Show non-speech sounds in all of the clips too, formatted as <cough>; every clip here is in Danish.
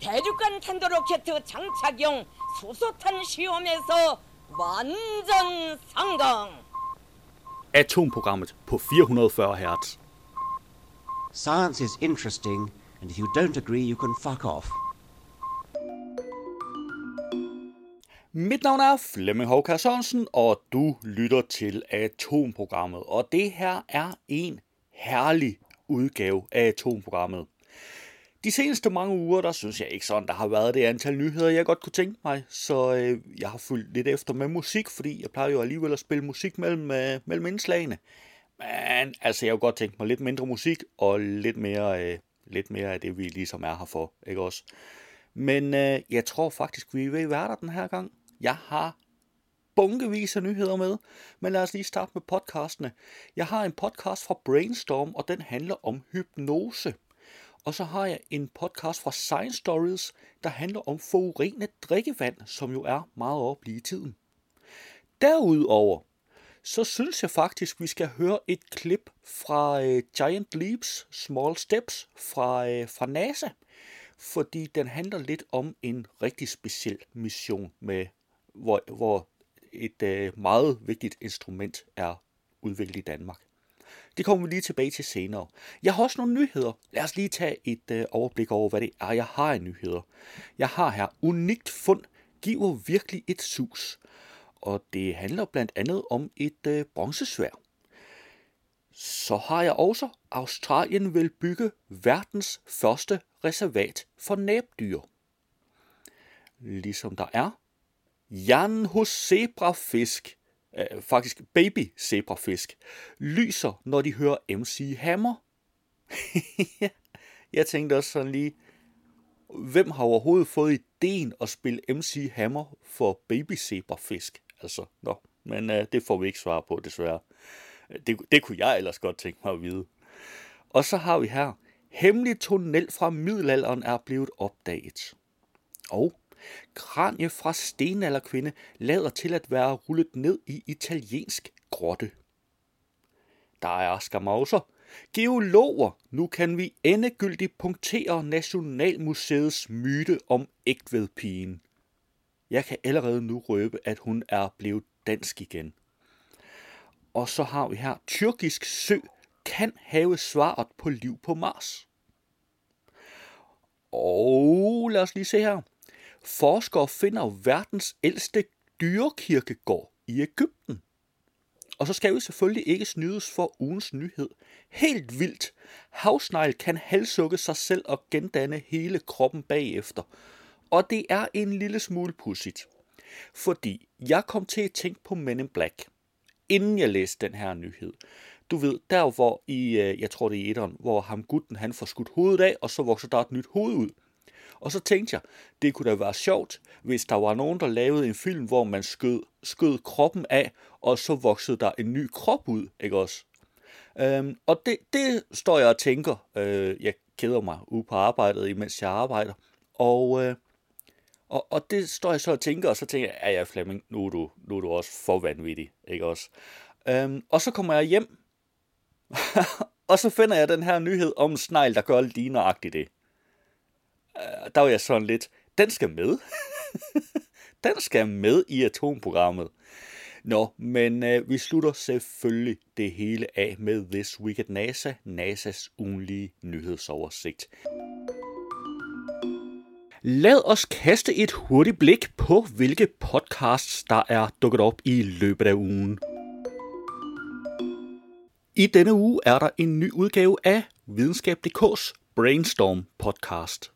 대륙간 탄도 로켓 장착용 수소탄 시험에서 완전 성공. Atomprogrammet på 440 Hz. Science is interesting, and if you don't agree, you can fuck off. Mit navn er Flemming Håkær Sørensen, og du lytter til Atomprogrammet. Og det her er en herlig udgave af Atomprogrammet. De seneste mange uger, der synes jeg ikke sådan, der har været det antal nyheder, jeg godt kunne tænke mig. Så øh, jeg har fulgt lidt efter med musik, fordi jeg plejer jo alligevel at spille musik mellem, øh, mellem indslagene. Men altså, jeg kunne godt tænke mig lidt mindre musik, og lidt mere, øh, lidt mere af det, vi ligesom er her for, ikke også? Men øh, jeg tror faktisk, vi er ved at være der den her gang. Jeg har bunkevis af nyheder med, men lad os lige starte med podcastene. Jeg har en podcast fra Brainstorm, og den handler om hypnose. Og så har jeg en podcast fra Science Stories, der handler om forurenet drikkevand, som jo er meget op lige i tiden. Derudover, så synes jeg faktisk, vi skal høre et klip fra øh, Giant Leaps, Small Steps fra, øh, fra NASA, fordi den handler lidt om en rigtig speciel mission, med, hvor, hvor et øh, meget vigtigt instrument er udviklet i Danmark. Det kommer vi lige tilbage til senere. Jeg har også nogle nyheder. Lad os lige tage et øh, overblik over, hvad det er, jeg har af nyheder. Jeg har her unikt fund giver virkelig et sus. Og det handler blandt andet om et øh, bronzesvær. Så har jeg også, Australien vil bygge verdens første reservat for næbdyr. Ligesom der er hjernen hos zebrafisk øh, faktisk baby zebrafisk, lyser, når de hører MC Hammer. <laughs> jeg tænkte også sådan lige, hvem har overhovedet fået ideen at spille MC Hammer for baby zebrafisk? Altså, nå, men øh, det får vi ikke svar på, desværre. Øh, det, det kunne jeg ellers godt tænke mig at vide. Og så har vi her, hemmelig tunnel fra middelalderen er blevet opdaget. Og Kranje fra stenalderkvinde lader til at være rullet ned i italiensk grotte. Der er skamauser. Geologer, nu kan vi endegyldigt punktere Nationalmuseets myte om ægtvedpigen. Jeg kan allerede nu røbe, at hun er blevet dansk igen. Og så har vi her, tyrkisk sø kan have svaret på liv på Mars. Og lad os lige se her. Forskere finder verdens ældste dyrekirkegård i Ægypten. Og så skal vi selvfølgelig ikke snydes for ugens nyhed. Helt vildt. Havsnegl kan halsukke sig selv og gendanne hele kroppen bagefter. Og det er en lille smule pudsigt. Fordi jeg kom til at tænke på Men in Black, inden jeg læste den her nyhed. Du ved, der hvor i, øh, jeg tror det er i etteren, hvor ham gutten han får skudt hovedet af, og så vokser der et nyt hoved ud. Og så tænkte jeg, det kunne da være sjovt, hvis der var nogen, der lavede en film, hvor man skød, skød kroppen af, og så voksede der en ny krop ud, ikke også? Øhm, og det, det står jeg og tænker. Øh, jeg keder mig ude på arbejdet, imens jeg arbejder. Og, øh, og, og det står jeg så og tænker, og så tænker jeg, ja ja Flemming, nu er du, nu er du også for vanvittig, ikke også? Øhm, og så kommer jeg hjem, <laughs> og så finder jeg den her nyhed om en snegl, der gør lige nøjagtigt det Øh, der var jeg sådan lidt, den skal med. <laughs> den skal med i atomprogrammet. Nå, men øh, vi slutter selvfølgelig det hele af med This Week at NASA, NASA's ugenlige nyhedsoversigt. Lad os kaste et hurtigt blik på, hvilke podcasts, der er dukket op i løbet af ugen. I denne uge er der en ny udgave af Videnskab.dk's Brainstorm podcast.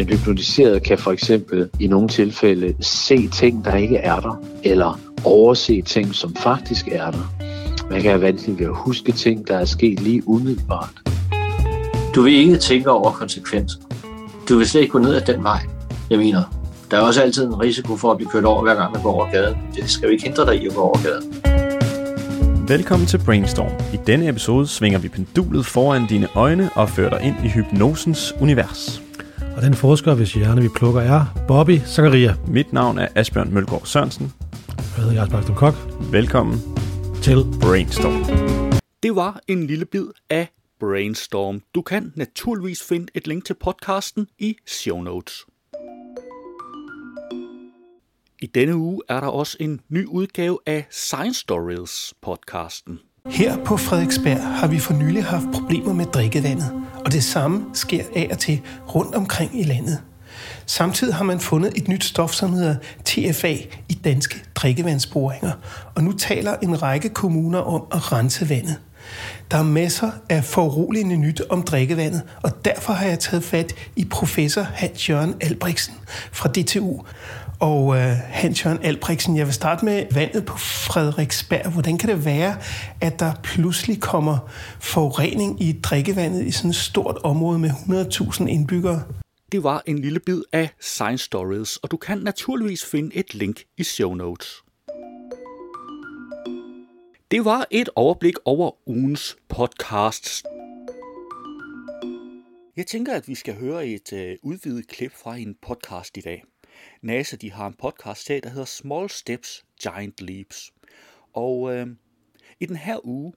Den hypnotiserede kan for eksempel i nogle tilfælde se ting, der ikke er der, eller overse ting, som faktisk er der. Man kan have vanskeligt ved at huske ting, der er sket lige umiddelbart. Du vil ikke tænke over konsekvenser. Du vil slet ikke gå ned ad den vej. Jeg mener, der er også altid en risiko for at blive kørt over, hver gang man går over gaden. Det skal jo ikke hindre dig i at gå over gaden. Velkommen til Brainstorm. I denne episode svinger vi pendulet foran dine øjne og fører dig ind i hypnosens univers. Og den forsker, hvis hjerne vi plukker, er Bobby Zakaria. Mit navn er Asbjørn Mølgaard Sørensen. Jeg hedder Jasper Kok. Velkommen til Brainstorm. Det var en lille bid af Brainstorm. Du kan naturligvis finde et link til podcasten i show notes. I denne uge er der også en ny udgave af Science Stories podcasten. Her på Frederiksberg har vi for nylig haft problemer med drikkevandet, og det samme sker af og til rundt omkring i landet. Samtidig har man fundet et nyt stof, som hedder TFA i danske drikkevandsboringer, og nu taler en række kommuner om at rense vandet. Der er masser af foruroligende nyt om drikkevandet, og derfor har jeg taget fat i professor Hans-Jørgen Albrechtsen fra DTU. Og øh, Hans-Jørgen Albrechtsen, jeg vil starte med vandet på Frederiksberg. Hvordan kan det være, at der pludselig kommer forurening i drikkevandet i sådan et stort område med 100.000 indbyggere? Det var en lille bid af Science Stories, og du kan naturligvis finde et link i show notes. Det var et overblik over ugens podcasts. Jeg tænker, at vi skal høre et øh, udvidet klip fra en podcast i dag. NASA de har en podcast der hedder Small Steps, Giant Leaps. Og øh, i den her uge,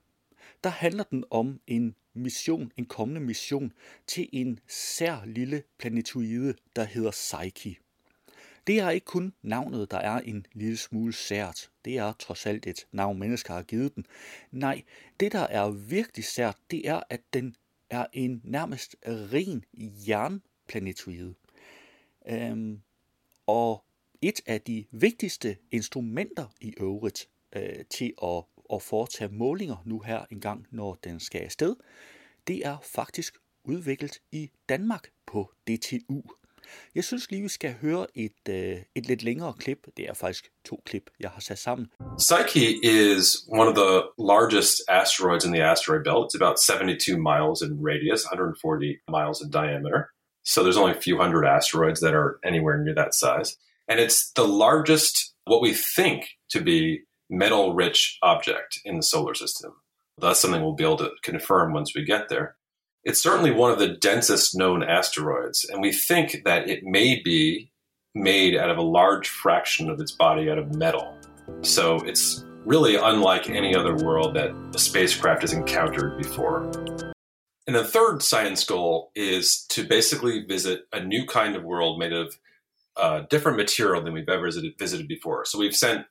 der handler den om en mission, en kommende mission til en sær lille planetoide, der hedder Psyche. Det er ikke kun navnet, der er en lille smule sært. Det er trods alt et navn, mennesker har givet den. Nej, det der er virkelig sært, det er, at den er en nærmest ren jernplanetoide. Øhm, og et af de vigtigste instrumenter i øvrigt øh, til at, at foretage målinger nu her engang, når den skal afsted, det er faktisk udviklet i Danmark på DTU. Jeg synes lige, vi skal høre et, øh, et lidt længere klip. Det er faktisk to klip, jeg har sat sammen. Psyche is one of the largest asteroids in the asteroid belt. It's about 72 miles in radius, 140 miles in diameter. So there's only a few hundred asteroids that are anywhere near that size. And it's the largest, what we think to be metal rich object in the solar system. That's something we'll be able to confirm once we get there. It's certainly one of the densest known asteroids, and we think that it may be made out of a large fraction of its body out of metal. So it's really unlike any other world that a spacecraft has encountered before. And the third science goal is to basically visit a new kind of world made of uh, different material than we've ever visited, before. So we've sent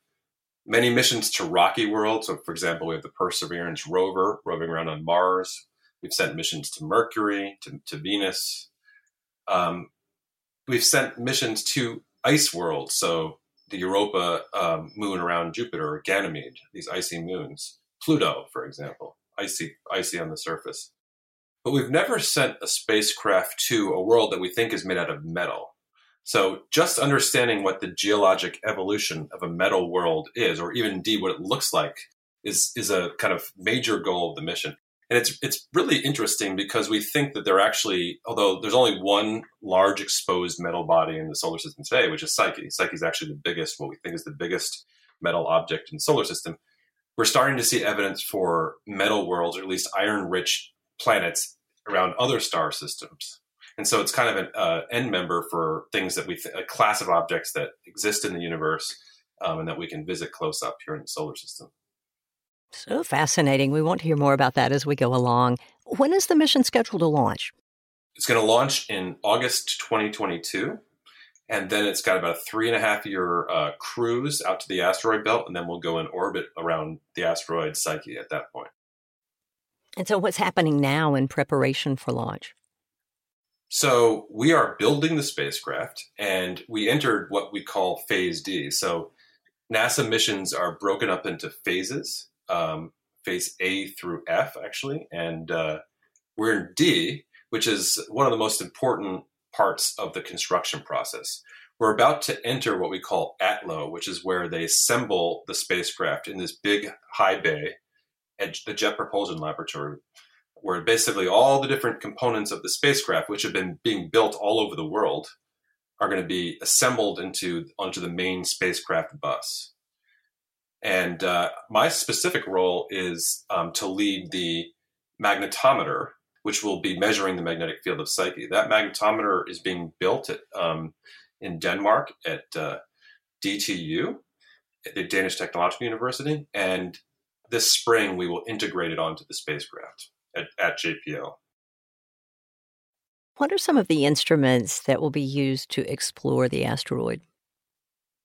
many missions to rocky worlds. So, for example, we have the Perseverance rover roving around on Mars. We've sent missions to Mercury, to, to Venus. Um, we've sent missions to ice worlds, so the Europa um, moon around Jupiter, Ganymede, these icy moons. Pluto, for example, icy, icy on the surface. But we've never sent a spacecraft to a world that we think is made out of metal. So just understanding what the geologic evolution of a metal world is, or even indeed what it looks like, is is a kind of major goal of the mission. And it's it's really interesting because we think that they're actually, although there's only one large exposed metal body in the solar system today, which is Psyche. Psyche is actually the biggest, what we think is the biggest metal object in the solar system. We're starting to see evidence for metal worlds, or at least iron-rich planets around other star systems. And so it's kind of an uh, end member for things that we, th- a class of objects that exist in the universe um, and that we can visit close up here in the solar system. So fascinating. We want to hear more about that as we go along. When is the mission scheduled to launch? It's going to launch in August 2022. And then it's got about a three and a half year uh, cruise out to the asteroid belt. And then we'll go in orbit around the asteroid Psyche at that point. And so, what's happening now in preparation for launch? So, we are building the spacecraft and we entered what we call phase D. So, NASA missions are broken up into phases um, phase A through F, actually, and uh, we're in D, which is one of the most important parts of the construction process. We're about to enter what we call ATLO, which is where they assemble the spacecraft in this big high bay the Jet Propulsion Laboratory, where basically all the different components of the spacecraft, which have been being built all over the world, are going to be assembled into onto the main spacecraft bus. And uh, my specific role is um, to lead the magnetometer, which will be measuring the magnetic field of Psyche. That magnetometer is being built at, um, in Denmark at uh, DTU, the Danish Technological University. And this spring, we will integrate it onto the spacecraft. at, at JPL. What are some of the instruments that will be used to explore the asteroid?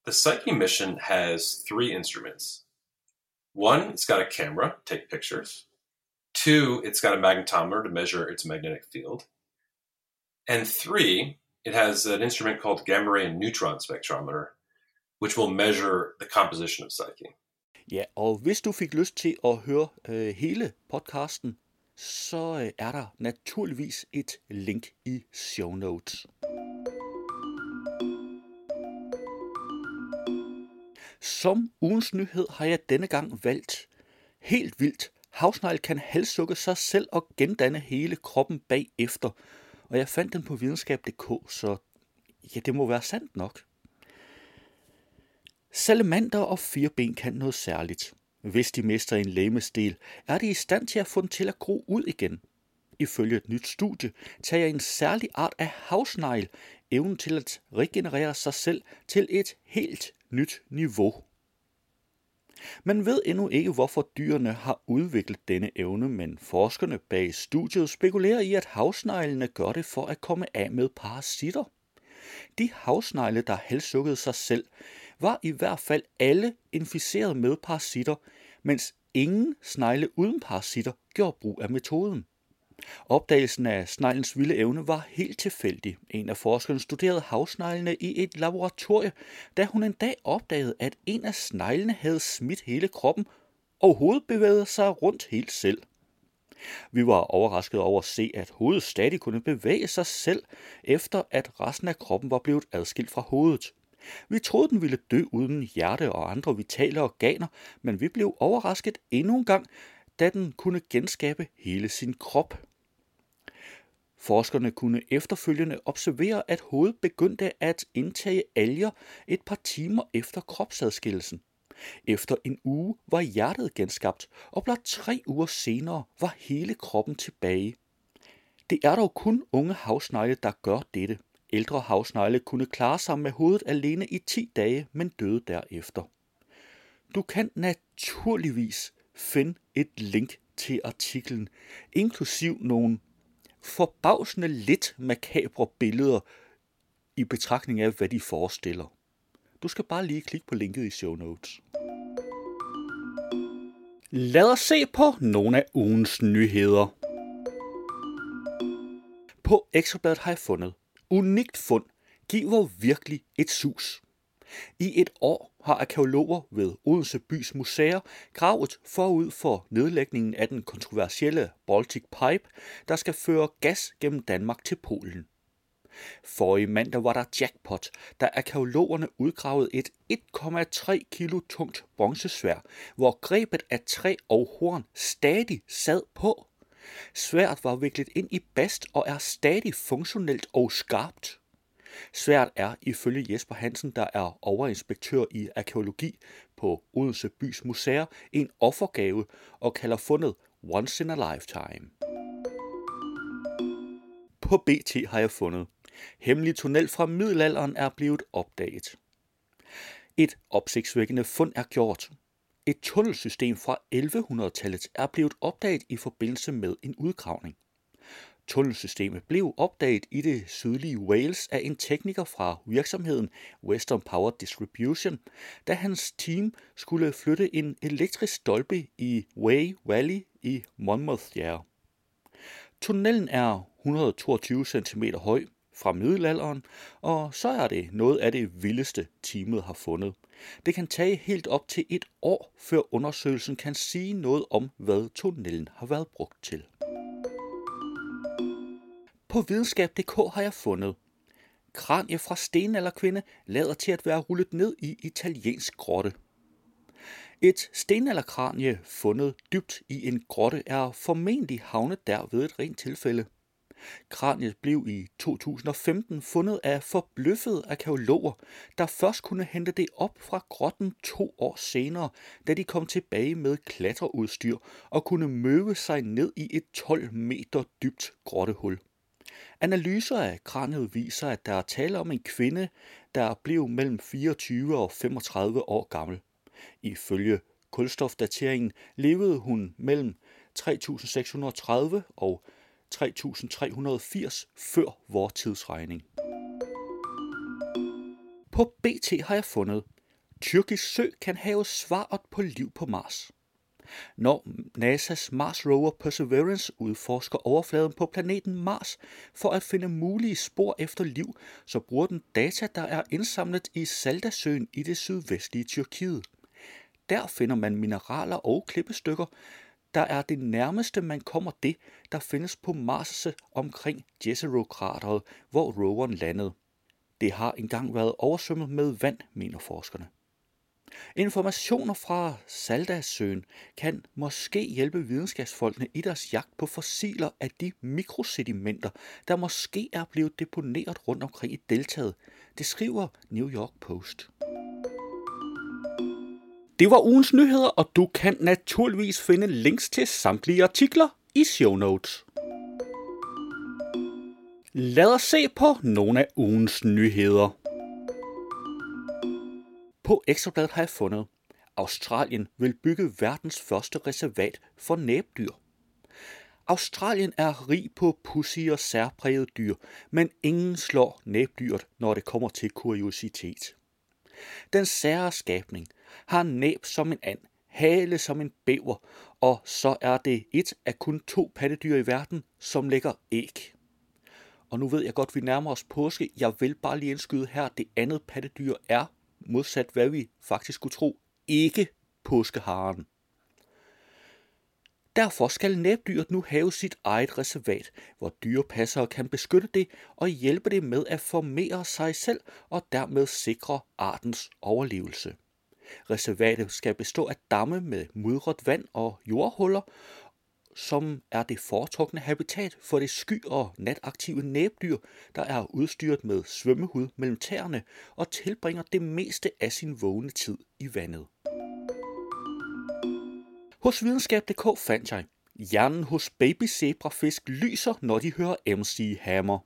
The Psyche mission has three instruments. One, it's got a camera, to take pictures. Two, it's got a magnetometer to measure its magnetic field. And three, it has an instrument called gamma ray and neutron spectrometer, which will measure the composition of Psyche. Ja, og hvis du fik lyst til at høre øh, hele podcasten, så øh, er der naturligvis et link i show notes. Som ugens nyhed har jeg denne gang valgt helt vildt. Havsnegl kan halssukke sig selv og gendanne hele kroppen bagefter. Og jeg fandt den på videnskab.dk, så ja, det må være sandt nok. Salamander og fireben kan noget særligt. Hvis de mister en lægemesdel, er de i stand til at få den til at gro ud igen. Ifølge et nyt studie tager en særlig art af havsnegl evnen til at regenerere sig selv til et helt nyt niveau. Man ved endnu ikke, hvorfor dyrene har udviklet denne evne, men forskerne bag studiet spekulerer i, at havsneglene gør det for at komme af med parasitter. De havsnegle, der halssukkede sig selv, var i hvert fald alle inficeret med parasitter, mens ingen snegle uden parasitter gjorde brug af metoden. Opdagelsen af sneglens vilde evne var helt tilfældig. En af forskerne studerede havsneglene i et laboratorie, da hun en dag opdagede, at en af sneglene havde smidt hele kroppen og hovedet bevægede sig rundt helt selv. Vi var overrasket over at se, at hovedet stadig kunne bevæge sig selv, efter at resten af kroppen var blevet adskilt fra hovedet. Vi troede, den ville dø uden hjerte og andre vitale organer, men vi blev overrasket endnu en gang, da den kunne genskabe hele sin krop. Forskerne kunne efterfølgende observere, at hovedet begyndte at indtage alger et par timer efter kropsadskillelsen. Efter en uge var hjertet genskabt, og blot tre uger senere var hele kroppen tilbage. Det er dog kun unge havsnegle, der gør dette. Ældre havsnegle kunne klare sig med hovedet alene i 10 dage, men døde derefter. Du kan naturligvis finde et link til artiklen, inklusiv nogle forbavsende lidt makabre billeder i betragtning af, hvad de forestiller. Du skal bare lige klikke på linket i show notes. Lad os se på nogle af ugens nyheder. På Ekstrabladet har jeg fundet unikt fund giver virkelig et sus. I et år har arkeologer ved Odense Bys Museer gravet forud for nedlægningen af den kontroversielle Baltic Pipe, der skal føre gas gennem Danmark til Polen. For i mandag var der jackpot, da arkeologerne udgravede et 1,3 kilo tungt bronzesvær, hvor grebet af træ og horn stadig sad på. Svært var viklet ind i bast og er stadig funktionelt og skarpt. Svært er ifølge Jesper Hansen, der er overinspektør i arkeologi på Odense Bys Museer, en offergave og kalder fundet once in a lifetime. På BT har jeg fundet. Hemmelig tunnel fra middelalderen er blevet opdaget. Et opsigtsvækkende fund er gjort. Et tunnelsystem fra 1100-tallet er blevet opdaget i forbindelse med en udgravning. Tunnelsystemet blev opdaget i det sydlige Wales af en tekniker fra virksomheden Western Power Distribution, da hans team skulle flytte en elektrisk stolpe i Way Valley i Monmouthshire. Tunnelen er 122 cm høj fra middelalderen, og så er det noget af det vildeste teamet har fundet. Det kan tage helt op til et år, før undersøgelsen kan sige noget om, hvad tunnelen har været brugt til. På videnskab.dk har jeg fundet. Kranje fra stenalderkvinde lader til at være rullet ned i italiensk grotte. Et stenalderkranje fundet dybt i en grotte er formentlig havnet der ved et rent tilfælde. Kraniet blev i 2015 fundet af forbløffede arkeologer, der først kunne hente det op fra grotten to år senere, da de kom tilbage med klatreudstyr og kunne møve sig ned i et 12 meter dybt grottehul. Analyser af kraniet viser, at der er tale om en kvinde, der blev mellem 24 og 35 år gammel. Ifølge kulstofdateringen levede hun mellem 3630 og 3380 før vor tidsregning. På BT har jeg fundet, Tyrkisk sø kan have svaret på liv på Mars. Når NASA's Mars Rover Perseverance udforsker overfladen på planeten Mars for at finde mulige spor efter liv, så bruger den data, der er indsamlet i Saldasøen i det sydvestlige Tyrkiet. Der finder man mineraler og klippestykker, der er det nærmeste, man kommer det, der findes på Mars omkring Jezero-krateret, hvor roveren landede. Det har engang været oversvømmet med vand, mener forskerne. Informationer fra Saldasøen kan måske hjælpe videnskabsfolkene i deres jagt på fossiler af de mikrosedimenter, der måske er blevet deponeret rundt omkring i deltaget. Det skriver New York Post. Det var ugens nyheder, og du kan naturligvis finde links til samtlige artikler i show notes. Lad os se på nogle af ugens nyheder. På Ekstrabladet har jeg fundet, Australien vil bygge verdens første reservat for næbdyr. Australien er rig på pussy og særprægede dyr, men ingen slår næbdyret, når det kommer til kuriositet. Den sære skabning har næb som en and, hale som en bæver, og så er det et af kun to pattedyr i verden, som lægger æg. Og nu ved jeg godt, vi nærmer os påske. Jeg vil bare lige indskyde her, det andet pattedyr er, modsat hvad vi faktisk skulle tro, ikke påskeharen. Derfor skal næbdyret nu have sit eget reservat, hvor dyrepassere kan beskytte det og hjælpe det med at formere sig selv og dermed sikre artens overlevelse. Reservatet skal bestå af damme med mudret vand og jordhuller, som er det foretrukne habitat for det sky- og nataktive næbdyr, der er udstyret med svømmehud mellem tæerne og tilbringer det meste af sin vågne tid i vandet. Hos videnskab.dk fandt jeg, hjernen hos babyzebrafisk lyser, når de hører MC Hammer.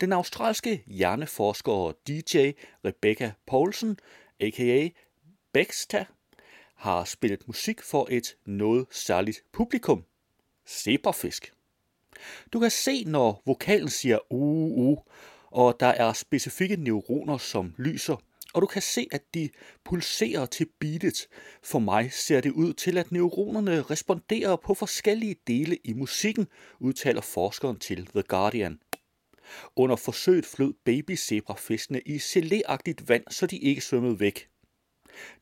Den australske hjerneforsker DJ Rebecca Poulsen, a.k.a. Bexta, har spillet musik for et noget særligt publikum. Zebrafisk. Du kan se, når vokalen siger uh, uh, og der er specifikke neuroner, som lyser, og du kan se, at de pulserer til beatet. For mig ser det ud til, at neuronerne responderer på forskellige dele i musikken, udtaler forskeren til The Guardian. Under forsøget flød babyzebrafiskene i geléagtigt vand, så de ikke svømmede væk.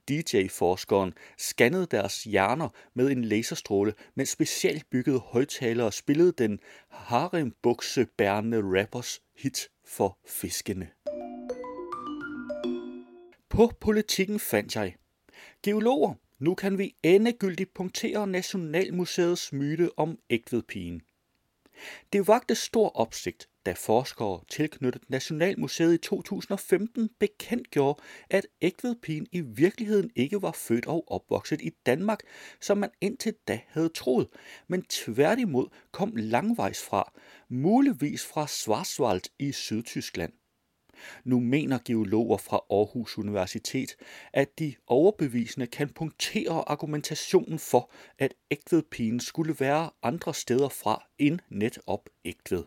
DJ-forskeren scannede deres hjerner med en laserstråle, mens specielt byggede højtalere spillede den harembuksebærende rappers hit for fiskene. På politikken fandt jeg. Geologer, nu kan vi endegyldigt punktere Nationalmuseets myte om ægtvedpigen. Det vagte stor opsigt, da forskere tilknyttet Nationalmuseet i 2015 bekendtgjorde, at ægtvedpigen i virkeligheden ikke var født og opvokset i Danmark, som man indtil da havde troet, men tværtimod kom langvejs fra, muligvis fra Schwarzwald i Sydtyskland. Nu mener geologer fra Aarhus Universitet, at de overbevisende kan punktere argumentationen for, at ægtvedpigen skulle være andre steder fra end netop ægtved.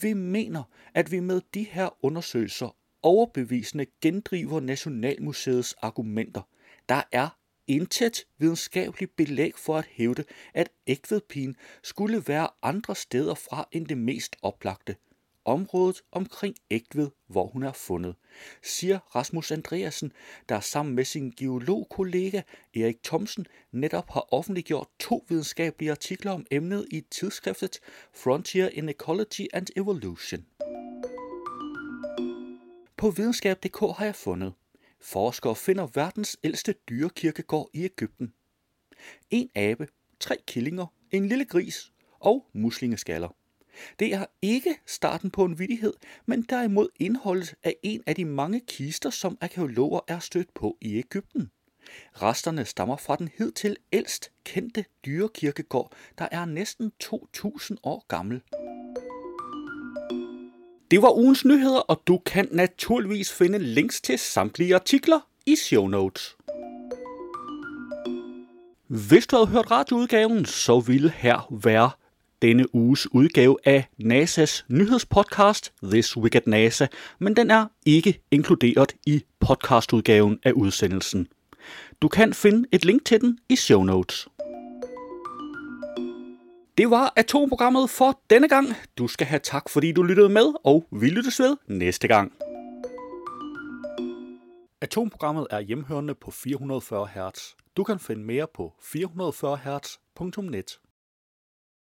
Vi mener, at vi med de her undersøgelser overbevisende gendriver Nationalmuseets argumenter. Der er intet videnskabeligt belæg for at hævde, at ægtvedpigen skulle være andre steder fra end det mest oplagte. Området omkring Ægved, hvor hun er fundet, siger Rasmus Andreasen, der sammen med sin geologkollega Erik Thomsen netop har offentliggjort to videnskabelige artikler om emnet i tidsskriftet Frontier in Ecology and Evolution. På videnskab.dk har jeg fundet, forskere finder verdens ældste dyrekirkegård i Ægypten. En abe, tre killinger, en lille gris og muslingeskaller. Det er ikke starten på en vidighed, men derimod indholdet af en af de mange kister, som arkeologer er stødt på i Ægypten. Resterne stammer fra den hidtil ældst kendte dyrekirkegård, der er næsten 2000 år gammel. Det var ugens nyheder, og du kan naturligvis finde links til samtlige artikler i show notes. Hvis du havde hørt radioudgaven, så ville her være denne uges udgave af NASA's nyhedspodcast This Week at NASA, men den er ikke inkluderet i podcastudgaven af udsendelsen. Du kan finde et link til den i show notes. Det var atomprogrammet for denne gang. Du skal have tak, fordi du lyttede med, og vi lyttes ved næste gang. Atomprogrammet er hjemhørende på 440 Hz. Du kan finde mere på 440 Hz.net.